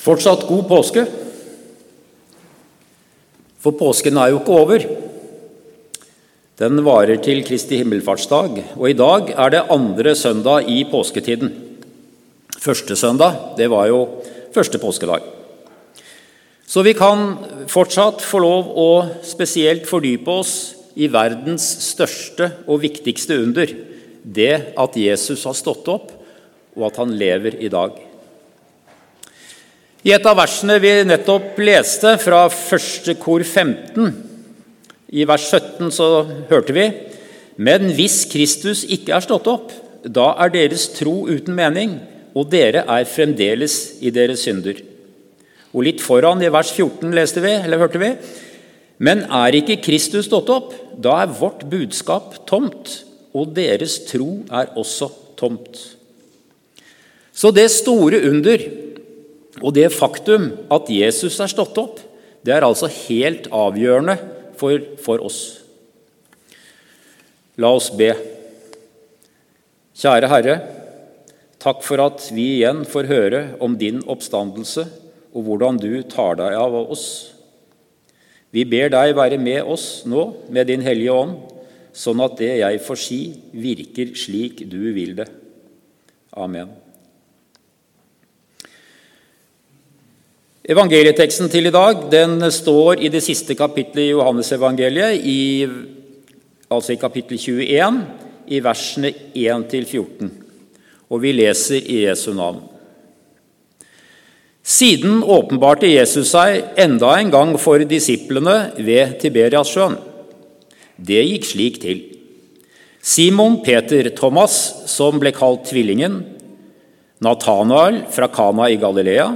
Fortsatt god påske. For påsken er jo ikke over. Den varer til Kristi himmelfartsdag, og i dag er det andre søndag i påsketiden. Første søndag, det var jo første påskedag. Så vi kan fortsatt få lov å spesielt fordype oss i verdens største og viktigste under, det at Jesus har stått opp, og at han lever i dag. I et av versene vi nettopp leste, fra første kor 15, i vers 17, så hørte vi Men hvis Kristus ikke er stått opp, da er deres tro uten mening, og dere er fremdeles i deres synder. Og litt foran, i vers 14, leste vi, eller hørte vi Men er ikke Kristus stått opp, da er vårt budskap tomt, og deres tro er også tomt. Så det store under og det faktum at Jesus er stått opp, det er altså helt avgjørende for, for oss. La oss be. Kjære Herre, takk for at vi igjen får høre om din oppstandelse og hvordan du tar deg av oss. Vi ber deg være med oss nå med Din Hellige Ånd, sånn at det jeg får si, virker slik du vil det. Amen. Evangelieteksten til i dag den står i det siste kapittelet i Johannesevangeliet, i, altså i kapittel 21, i versene 1-14. Og vi leser i Jesu navn. Siden åpenbarte Jesus seg enda en gang for disiplene ved Tiberiassjøen. Det gikk slik til. Simon Peter Thomas, som ble kalt Tvillingen, Natanael fra Kana i Galilea,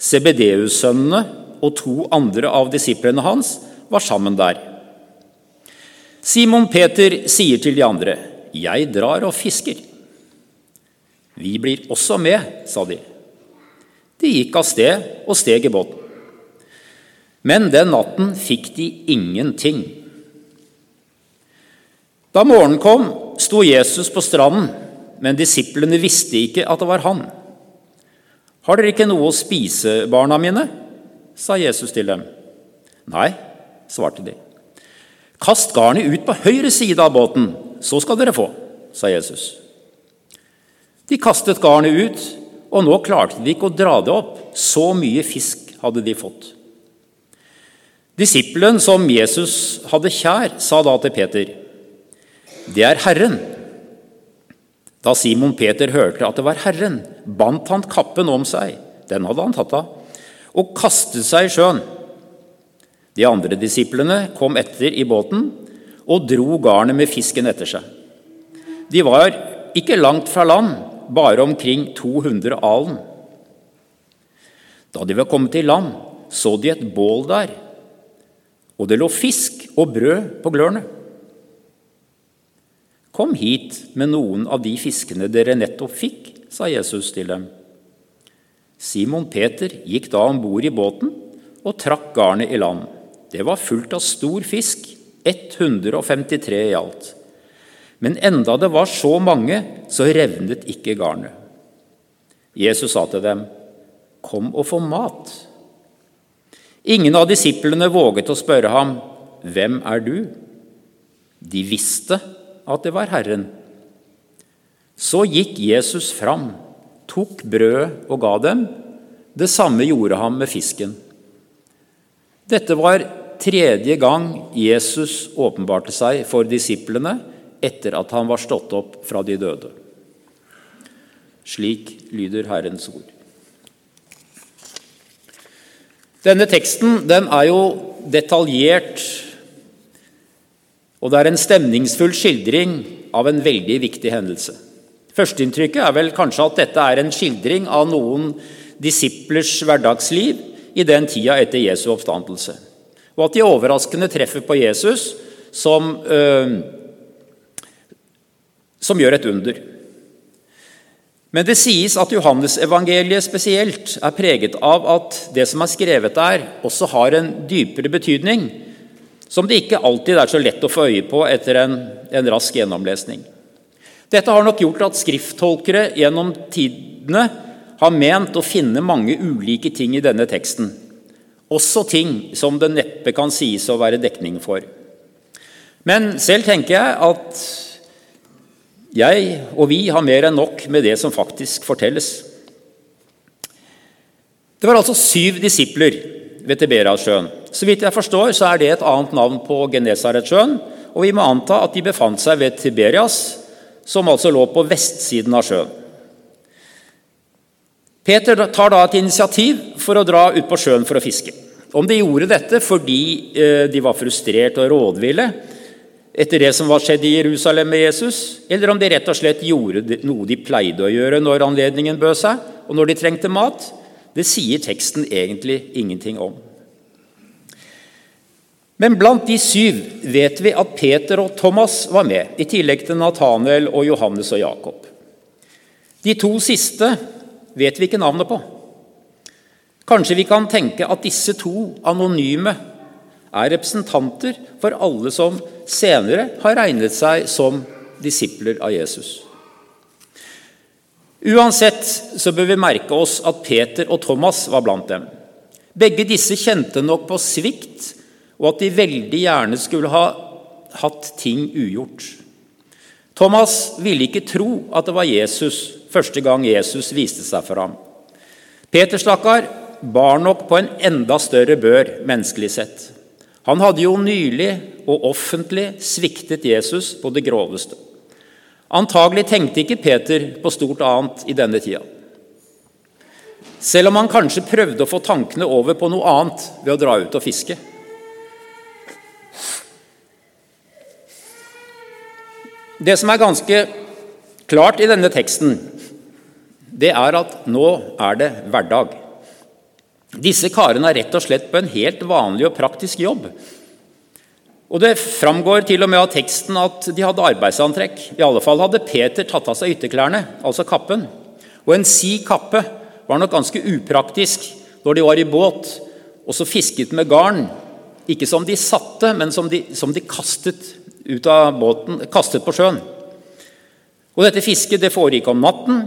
Sebedeus-sønnene og to andre av disiplene hans var sammen der. Simon Peter sier til de andre, 'Jeg drar og fisker.' 'Vi blir også med', sa de. De gikk av sted og steg i båten. Men den natten fikk de ingenting. Da morgenen kom, sto Jesus på stranden, men disiplene visste ikke at det var han. Har dere ikke noe å spise, barna mine? sa Jesus til dem. Nei, svarte de. Kast garnet ut på høyre side av båten, så skal dere få, sa Jesus. De kastet garnet ut, og nå klarte de ikke å dra det opp. Så mye fisk hadde de fått. Disippelen som Jesus hadde kjær, sa da til Peter, 'Det er Herren.' Da Simon Peter hørte at det var Herren, bandt han kappen om seg, den hadde han tatt av, og kastet seg i sjøen. De andre disiplene kom etter i båten og dro garnet med fisken etter seg. De var ikke langt fra land, bare omkring 200 alen. Da de var kommet til land, så de et bål der, og det lå fisk og brød på glørne. Kom hit med noen av de fiskene dere nettopp fikk, sa Jesus til dem. Simon Peter gikk da om bord i båten og trakk garnet i land. Det var fullt av stor fisk, 153 i alt. Men enda det var så mange, så revnet ikke garnet. Jesus sa til dem, 'Kom og få mat.' Ingen av disiplene våget å spørre ham, 'Hvem er du?' De visste at det var Herren. Så gikk Jesus fram, tok brødet og ga dem. Det samme gjorde han med fisken. Dette var tredje gang Jesus åpenbarte seg for disiplene etter at han var stått opp fra de døde. Slik lyder Herrens ord. Denne teksten den er jo detaljert og det er en stemningsfull skildring av en veldig viktig hendelse. Førsteinntrykket er vel kanskje at dette er en skildring av noen disiplers hverdagsliv i den tida etter Jesu oppstandelse. Og at de overraskende treffer på Jesus, som, øh, som gjør et under. Men det sies at Johannesevangeliet spesielt er preget av at det som er skrevet der, også har en dypere betydning som det ikke alltid er så lett å få øye på etter en, en rask gjennomlesning. Dette har nok gjort at skrifttolkere gjennom tidene har ment å finne mange ulike ting i denne teksten, også ting som det neppe kan sies å være dekning for. Men selv tenker jeg at jeg og vi har mer enn nok med det som faktisk fortelles. Det var altså syv disipler ved Tiberiasjøen. Så vidt jeg forstår, så er det et annet navn på Genesaretsjøen, og vi må anta at de befant seg ved Tiberias, som altså lå på vestsiden av sjøen. Peter tar da et initiativ for å dra ut på sjøen for å fiske. Om de gjorde dette fordi eh, de var frustrert og rådville etter det som var skjedd i Jerusalem med Jesus, eller om de rett og slett gjorde noe de pleide å gjøre når anledningen bød seg, og når de trengte mat, det sier teksten egentlig ingenting om. Men blant de syv vet vi at Peter og Thomas var med, i tillegg til Nathanael og Johannes og Jakob. De to siste vet vi ikke navnet på. Kanskje vi kan tenke at disse to anonyme er representanter for alle som senere har regnet seg som disipler av Jesus. Uansett så bør vi merke oss at Peter og Thomas var blant dem. Begge disse kjente nok på svikt, og at de veldig gjerne skulle ha hatt ting ugjort. Thomas ville ikke tro at det var Jesus første gang Jesus viste seg for ham. Peter, stakkar, bar nok på en enda større bør menneskelig sett. Han hadde jo nylig og offentlig sviktet Jesus på det groveste. Antagelig tenkte ikke Peter på stort annet i denne tida. Selv om han kanskje prøvde å få tankene over på noe annet ved å dra ut og fiske. Det som er ganske klart i denne teksten, det er at nå er det hverdag. Disse karene er rett og slett på en helt vanlig og praktisk jobb. Og Det framgår til og med av teksten at de hadde arbeidsantrekk. I alle fall hadde Peter tatt av seg ytterklærne, altså kappen. Og en si kappe var nok ganske upraktisk når de var i båt og så fisket med garn. Ikke som de satte, men som de, som de kastet ut av båten, kastet på sjøen. Og Dette fisket det foregikk om natten,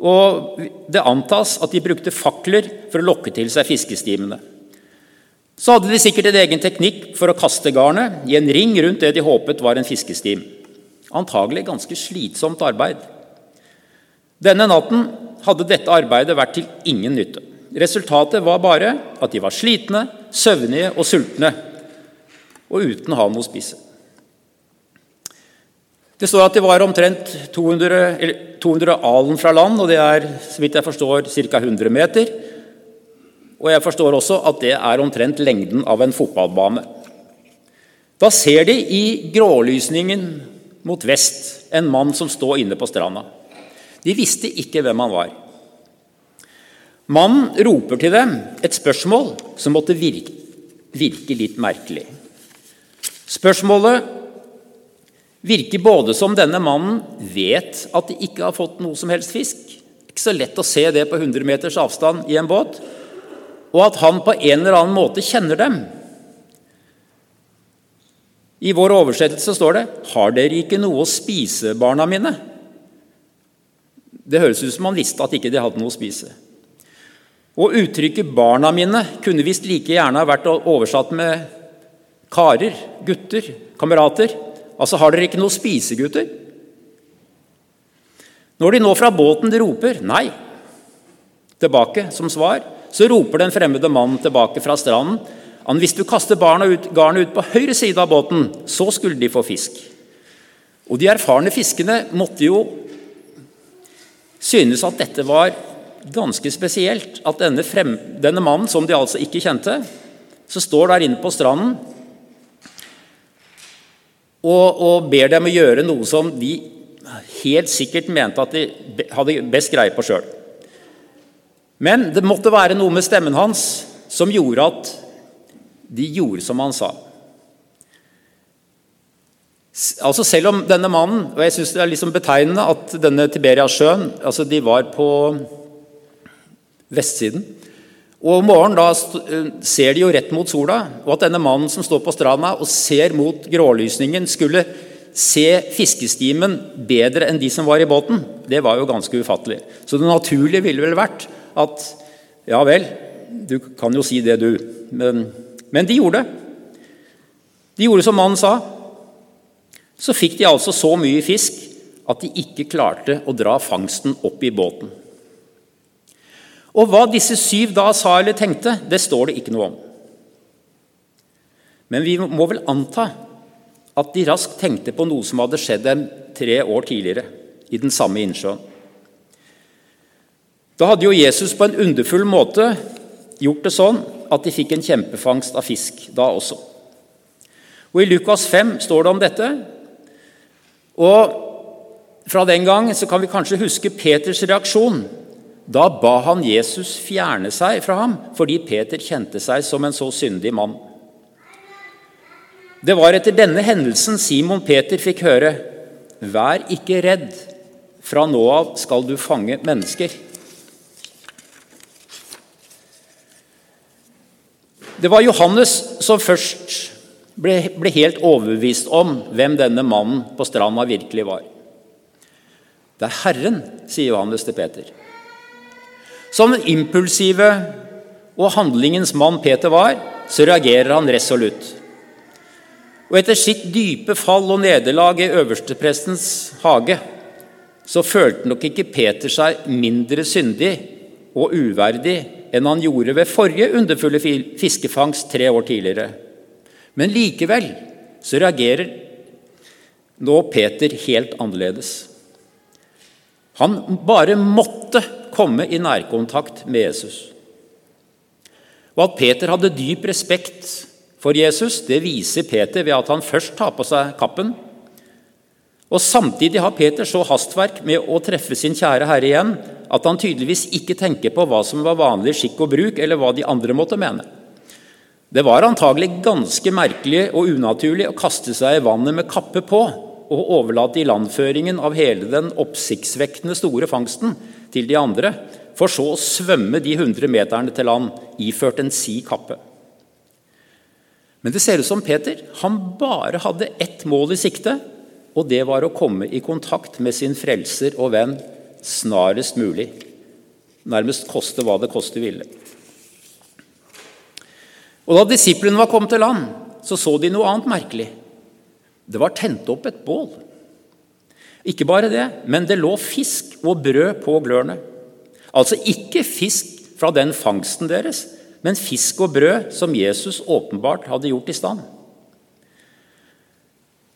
og det antas at de brukte fakler for å lokke til seg fiskestimene. Så hadde de sikkert en egen teknikk for å kaste garnet i en ring rundt det de håpet var en fiskestim. Antagelig ganske slitsomt arbeid. Denne natten hadde dette arbeidet vært til ingen nytte. Resultatet var bare at de var slitne, søvnige og sultne, og uten å ha noe å spise. Det står at det var omtrent 200, 200 alen fra land, og det er så vidt jeg forstår, ca. 100 meter. Og jeg forstår også at det er omtrent lengden av en fotballbane. Da ser de i grålysningen mot vest en mann som står inne på stranda. De visste ikke hvem han var. Mannen roper til dem et spørsmål som måtte virke, virke litt merkelig. Spørsmålet virker både som denne mannen vet at de ikke har fått noe som helst fisk, ikke så lett å se det på 100 meters avstand i en båt, og at han på en eller annen måte kjenner dem. I vår oversettelse står det 'Har dere ikke noe å spise, barna mine?' Det høres ut som han visste at ikke de hadde noe å spise. Og Uttrykket 'barna mine' kunne visst like gjerne ha vært oversatt med karer, gutter, kamerater. Altså, har dere ikke noe å spise, gutter? Når de nå fra båten roper 'nei' tilbake som svar, så roper den fremmede mannen tilbake fra stranden at hvis du kaster barna ut, garnet ut på høyre side av båten, så skulle de få fisk. Og De erfarne fiskene måtte jo synes at dette var ganske spesielt. At denne, frem, denne mannen, som de altså ikke kjente, så står der inne på stranden og, og, ber dem å gjøre noe som de helt sikkert mente at de hadde best greie på sjøl. Men det måtte være noe med stemmen hans som gjorde at de gjorde som han sa. Altså Selv om denne mannen og jeg synes Det er liksom betegnende at denne Tiberiasjøen altså De var på vestsiden. Og Om morgenen da eh, ser de jo rett mot sola, og at denne mannen som står på stranda og ser mot grålysningen, skulle se fiskestimen bedre enn de som var i båten, det var jo ganske ufattelig. Så det naturlige ville vel vært at ja vel, du kan jo si det, du. Men, men de gjorde det. De gjorde som mannen sa. Så fikk de altså så mye fisk at de ikke klarte å dra fangsten opp i båten. Og hva disse syv da sa eller tenkte, det står det ikke noe om. Men vi må vel anta at de raskt tenkte på noe som hadde skjedd dem tre år tidligere, i den samme innsjøen. Da hadde jo Jesus på en underfull måte gjort det sånn at de fikk en kjempefangst av fisk da også. Og I Lukas 5 står det om dette. Og Fra den gang så kan vi kanskje huske Peters reaksjon. Da ba han Jesus fjerne seg fra ham fordi Peter kjente seg som en så syndig mann. Det var etter denne hendelsen Simon Peter fikk høre Vær ikke redd, fra nå av skal du fange mennesker. Det var Johannes som først ble, ble helt overbevist om hvem denne mannen på stranda virkelig var. Det er Herren, sier Johannes til Peter. Som den impulsive og handlingens mann Peter var, så reagerer han resolutt. Og etter sitt dype fall og nederlag i øversteprestens hage så følte nok ikke Peter seg mindre syndig og uverdig enn han gjorde ved forrige underfulle fiskefangst tre år tidligere. Men likevel så reagerer nå Peter helt annerledes. Han bare måtte komme i nærkontakt med Jesus. Og at Peter hadde dyp respekt for Jesus, det viser Peter ved at han først tar på seg kappen. Og Samtidig har Peter så hastverk med å treffe sin kjære Herre igjen at han tydeligvis ikke tenker på hva som var vanlig skikk og bruk, eller hva de andre måtte mene. Det var antagelig ganske merkelig og unaturlig å kaste seg i vannet med kappe på og overlate ilandføringen av hele den oppsiktsvekkende store fangsten til de andre, for så å svømme de hundre meterne til land iført en si kappe. Men det ser ut som Peter han bare hadde ett mål i sikte, og det var å komme i kontakt med sin frelser og venn snarest mulig. Nærmest koste hva det koste ville. Og Da disiplene var kommet til land, så så de noe annet merkelig. Det var tent opp et bål. Ikke bare det, men det lå fisk og brød på glørne. Altså ikke fisk fra den fangsten deres, men fisk og brød som Jesus åpenbart hadde gjort i stand.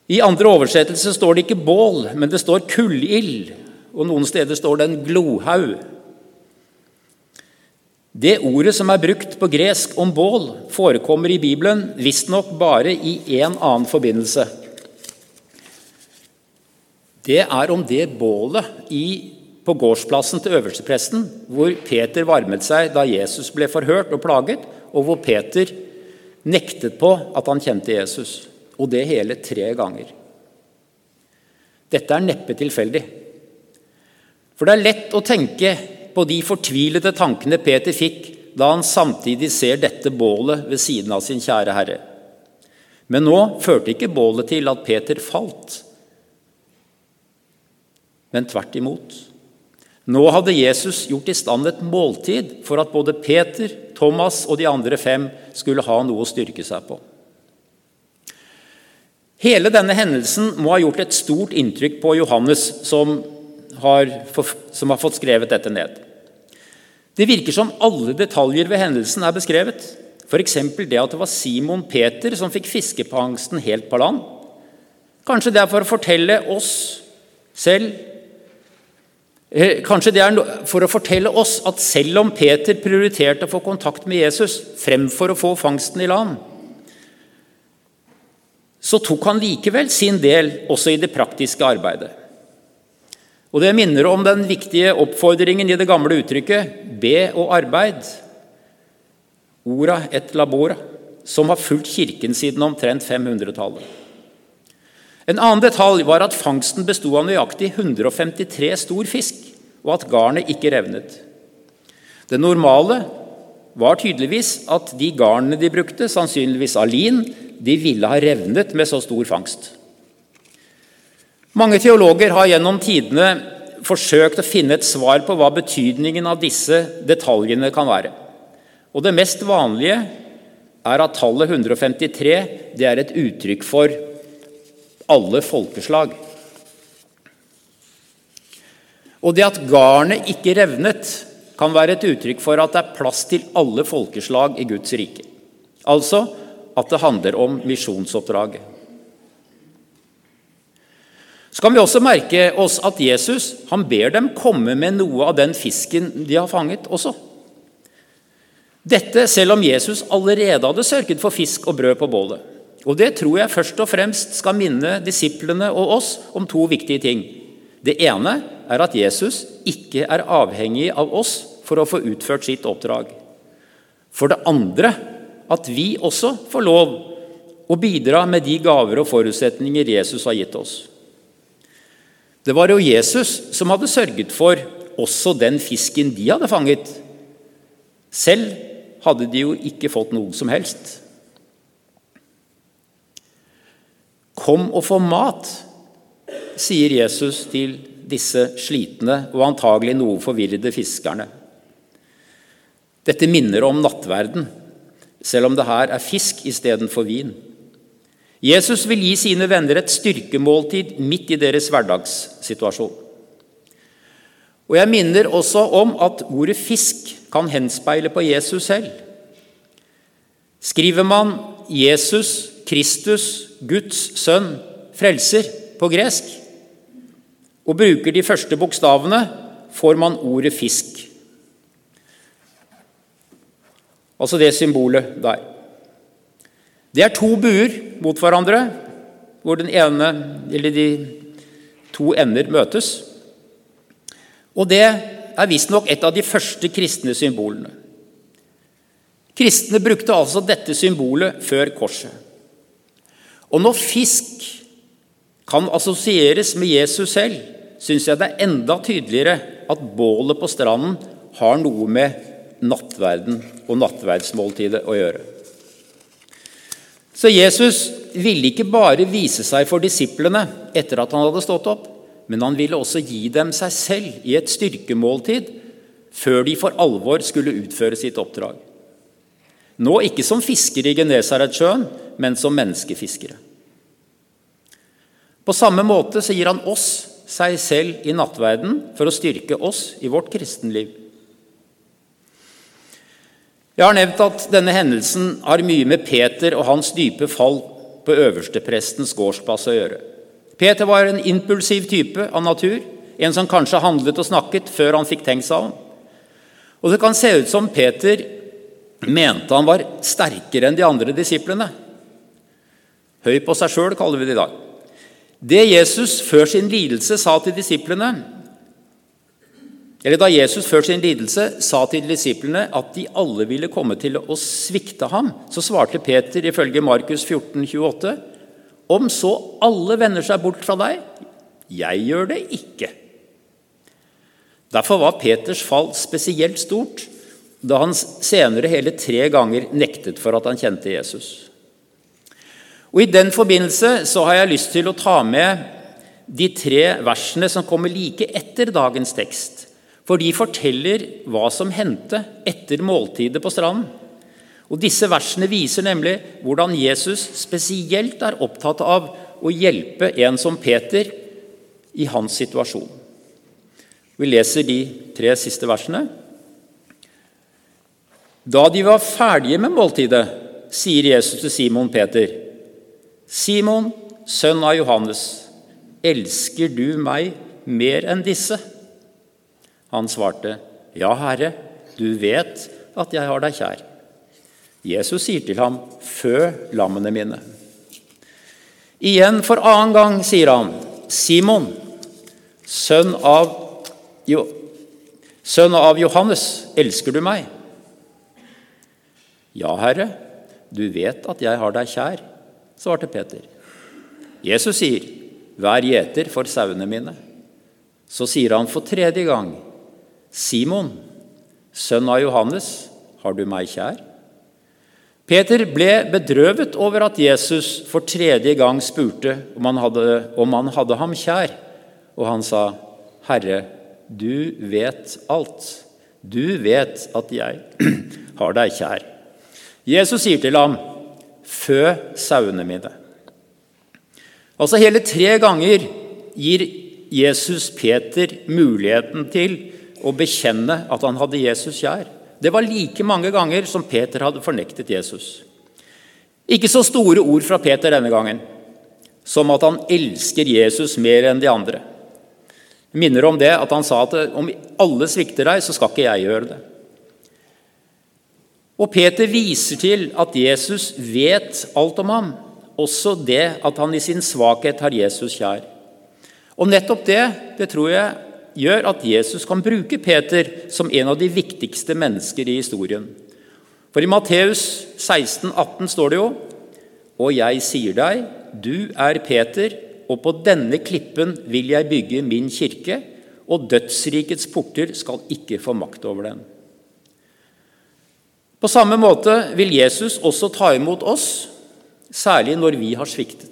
I andre oversettelser står det ikke bål, men det står kullild, og noen steder står det en glohaug. Det ordet som er brukt på gresk om bål, forekommer i Bibelen visstnok bare i én annen forbindelse. Det er om det bålet i på gårdsplassen til øverstepresten, hvor Peter varmet seg da Jesus ble forhørt og plaget, og hvor Peter nektet på at han kjente Jesus. Og det hele tre ganger. Dette er neppe tilfeldig. For det er lett å tenke på de fortvilede tankene Peter fikk da han samtidig ser dette bålet ved siden av sin kjære Herre. Men nå førte ikke bålet til at Peter falt, men tvert imot. Nå hadde Jesus gjort i stand et måltid for at både Peter, Thomas og de andre fem skulle ha noe å styrke seg på. Hele denne hendelsen må ha gjort et stort inntrykk på Johannes, som har, som har fått skrevet dette ned. Det virker som alle detaljer ved hendelsen er beskrevet. F.eks. det at det var Simon Peter som fikk fiskefangsten helt på land. Kanskje det er for å fortelle oss selv kanskje det er for å fortelle oss at selv om Peter prioriterte å få kontakt med Jesus fremfor å få fangsten i land, så tok han likevel sin del også i det praktiske arbeidet. Og Det minner om den viktige oppfordringen i det gamle uttrykket 'be og arbeid', ora et labora, som har fulgt Kirken siden omtrent 500-tallet. En annen detalj var at fangsten besto av nøyaktig 153 stor fisk, og at garnet ikke revnet. Det normale var tydeligvis at de garnene de brukte, sannsynligvis av lin, de ville ha revnet med så stor fangst. Mange teologer har gjennom tidene forsøkt å finne et svar på hva betydningen av disse detaljene kan være. Og Det mest vanlige er at tallet 153 det er et uttrykk for alle folkeslag. Og det at garnet ikke revnet, kan være et uttrykk for at det er plass til alle folkeslag i Guds rike. Altså at det handler om misjonsoppdraget. Så kan vi også merke oss at Jesus han ber dem komme med noe av den fisken de har fanget også. Dette selv om Jesus allerede hadde sørget for fisk og brød på bålet. Og Det tror jeg først og fremst skal minne disiplene og oss om to viktige ting. Det ene er at Jesus ikke er avhengig av oss for å få utført sitt oppdrag. For det andre at vi også får lov å bidra med de gaver og forutsetninger Jesus har gitt oss. Det var jo Jesus som hadde sørget for også den fisken de hadde fanget. Selv hadde de jo ikke fått noe som helst. Kom og få mat, sier Jesus til disse slitne og antagelig noe forvirrede fiskerne. Dette minner om nattverden, selv om det her er fisk istedenfor vin. Jesus vil gi sine venner et styrkemåltid midt i deres hverdagssituasjon. Og Jeg minner også om at ordet 'fisk' kan henspeile på Jesus selv. Skriver man 'Jesus, Kristus, Guds sønn, frelser' på gresk, og bruker de første bokstavene, får man ordet 'fisk'. Altså det symbolet der. Det er to buer mot hverandre, hvor den ene, eller de to ender møtes. Og det er visstnok et av de første kristne symbolene. Kristne brukte altså dette symbolet før korset. Og når fisk kan assosieres med Jesus selv, syns jeg det er enda tydeligere at bålet på stranden har noe med nattverden og nattverdsmåltidet å gjøre. Så Jesus ville ikke bare vise seg for disiplene etter at han hadde stått opp, men han ville også gi dem seg selv i et styrkemåltid før de for alvor skulle utføre sitt oppdrag. Nå ikke som fiskere i Genesaretsjøen, men som menneskefiskere. På samme måte så gir han oss seg selv i nattverden for å styrke oss i vårt kristenliv. Jeg har nevnt at denne hendelsen har mye med Peter og hans dype fall på øversteprestens gårdsplass å gjøre. Peter var en impulsiv type av natur, en som kanskje handlet og snakket før han fikk tenkt seg om. Og Det kan se ut som Peter mente han var sterkere enn de andre disiplene. Høy på seg sjøl, kaller vi det i dag. Det Jesus før sin lidelse sa til disiplene, eller da Jesus før sin lidelse sa til disiplene at de alle ville komme til å svikte ham, så svarte Peter ifølge Markus 14, 28, om så alle vender seg bort fra deg, jeg gjør det ikke. Derfor var Peters fall spesielt stort da han senere hele tre ganger nektet for at han kjente Jesus. Og I den forbindelse så har jeg lyst til å ta med de tre versene som kommer like etter dagens tekst. For de forteller hva som hendte etter måltidet på stranden. Og Disse versene viser nemlig hvordan Jesus spesielt er opptatt av å hjelpe en som Peter i hans situasjon. Vi leser de tre siste versene. Da de var ferdige med måltidet, sier Jesus til Simon Peter.: Simon, sønn av Johannes, elsker du meg mer enn disse? Han svarte, 'Ja, Herre, du vet at jeg har deg kjær.' Jesus sier til ham, 'Fø lammene mine'. Igjen for annen gang sier han, 'Simon, sønn av, jo, sønn av Johannes, elsker du meg?' 'Ja, Herre, du vet at jeg har deg kjær', svarte Peter. Jesus sier, 'Vær gjeter for sauene mine'. Så sier han for tredje gang, Simon, sønn av Johannes, har du meg kjær? Peter ble bedrøvet over at Jesus for tredje gang spurte om han hadde, om han hadde ham kjær, og han sa, 'Herre, du vet alt. Du vet at jeg har deg kjær.' Jesus sier til ham, 'Fø sauene mine.' Altså Hele tre ganger gir Jesus Peter muligheten til å bekjenne at han hadde Jesus kjær. Det var like mange ganger som Peter hadde fornektet Jesus. Ikke så store ord fra Peter denne gangen, som at han elsker Jesus mer enn de andre. Jeg minner om det at han sa at om alle svikter deg, så skal ikke jeg gjøre det. Og Peter viser til at Jesus vet alt om ham, også det at han i sin svakhet har Jesus kjær. Og nettopp det, det tror jeg gjør at Jesus kan bruke Peter som en av de viktigste mennesker i historien. For i Matteus 16, 18 står det jo Og jeg sier deg, du er Peter, og på denne klippen vil jeg bygge min kirke, og dødsrikets porter skal ikke få makt over den. På samme måte vil Jesus også ta imot oss, særlig når vi har sviktet.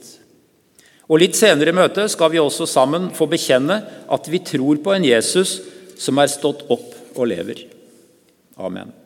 Og Litt senere i møtet skal vi også sammen få bekjenne at vi tror på en Jesus som er stått opp og lever. Amen.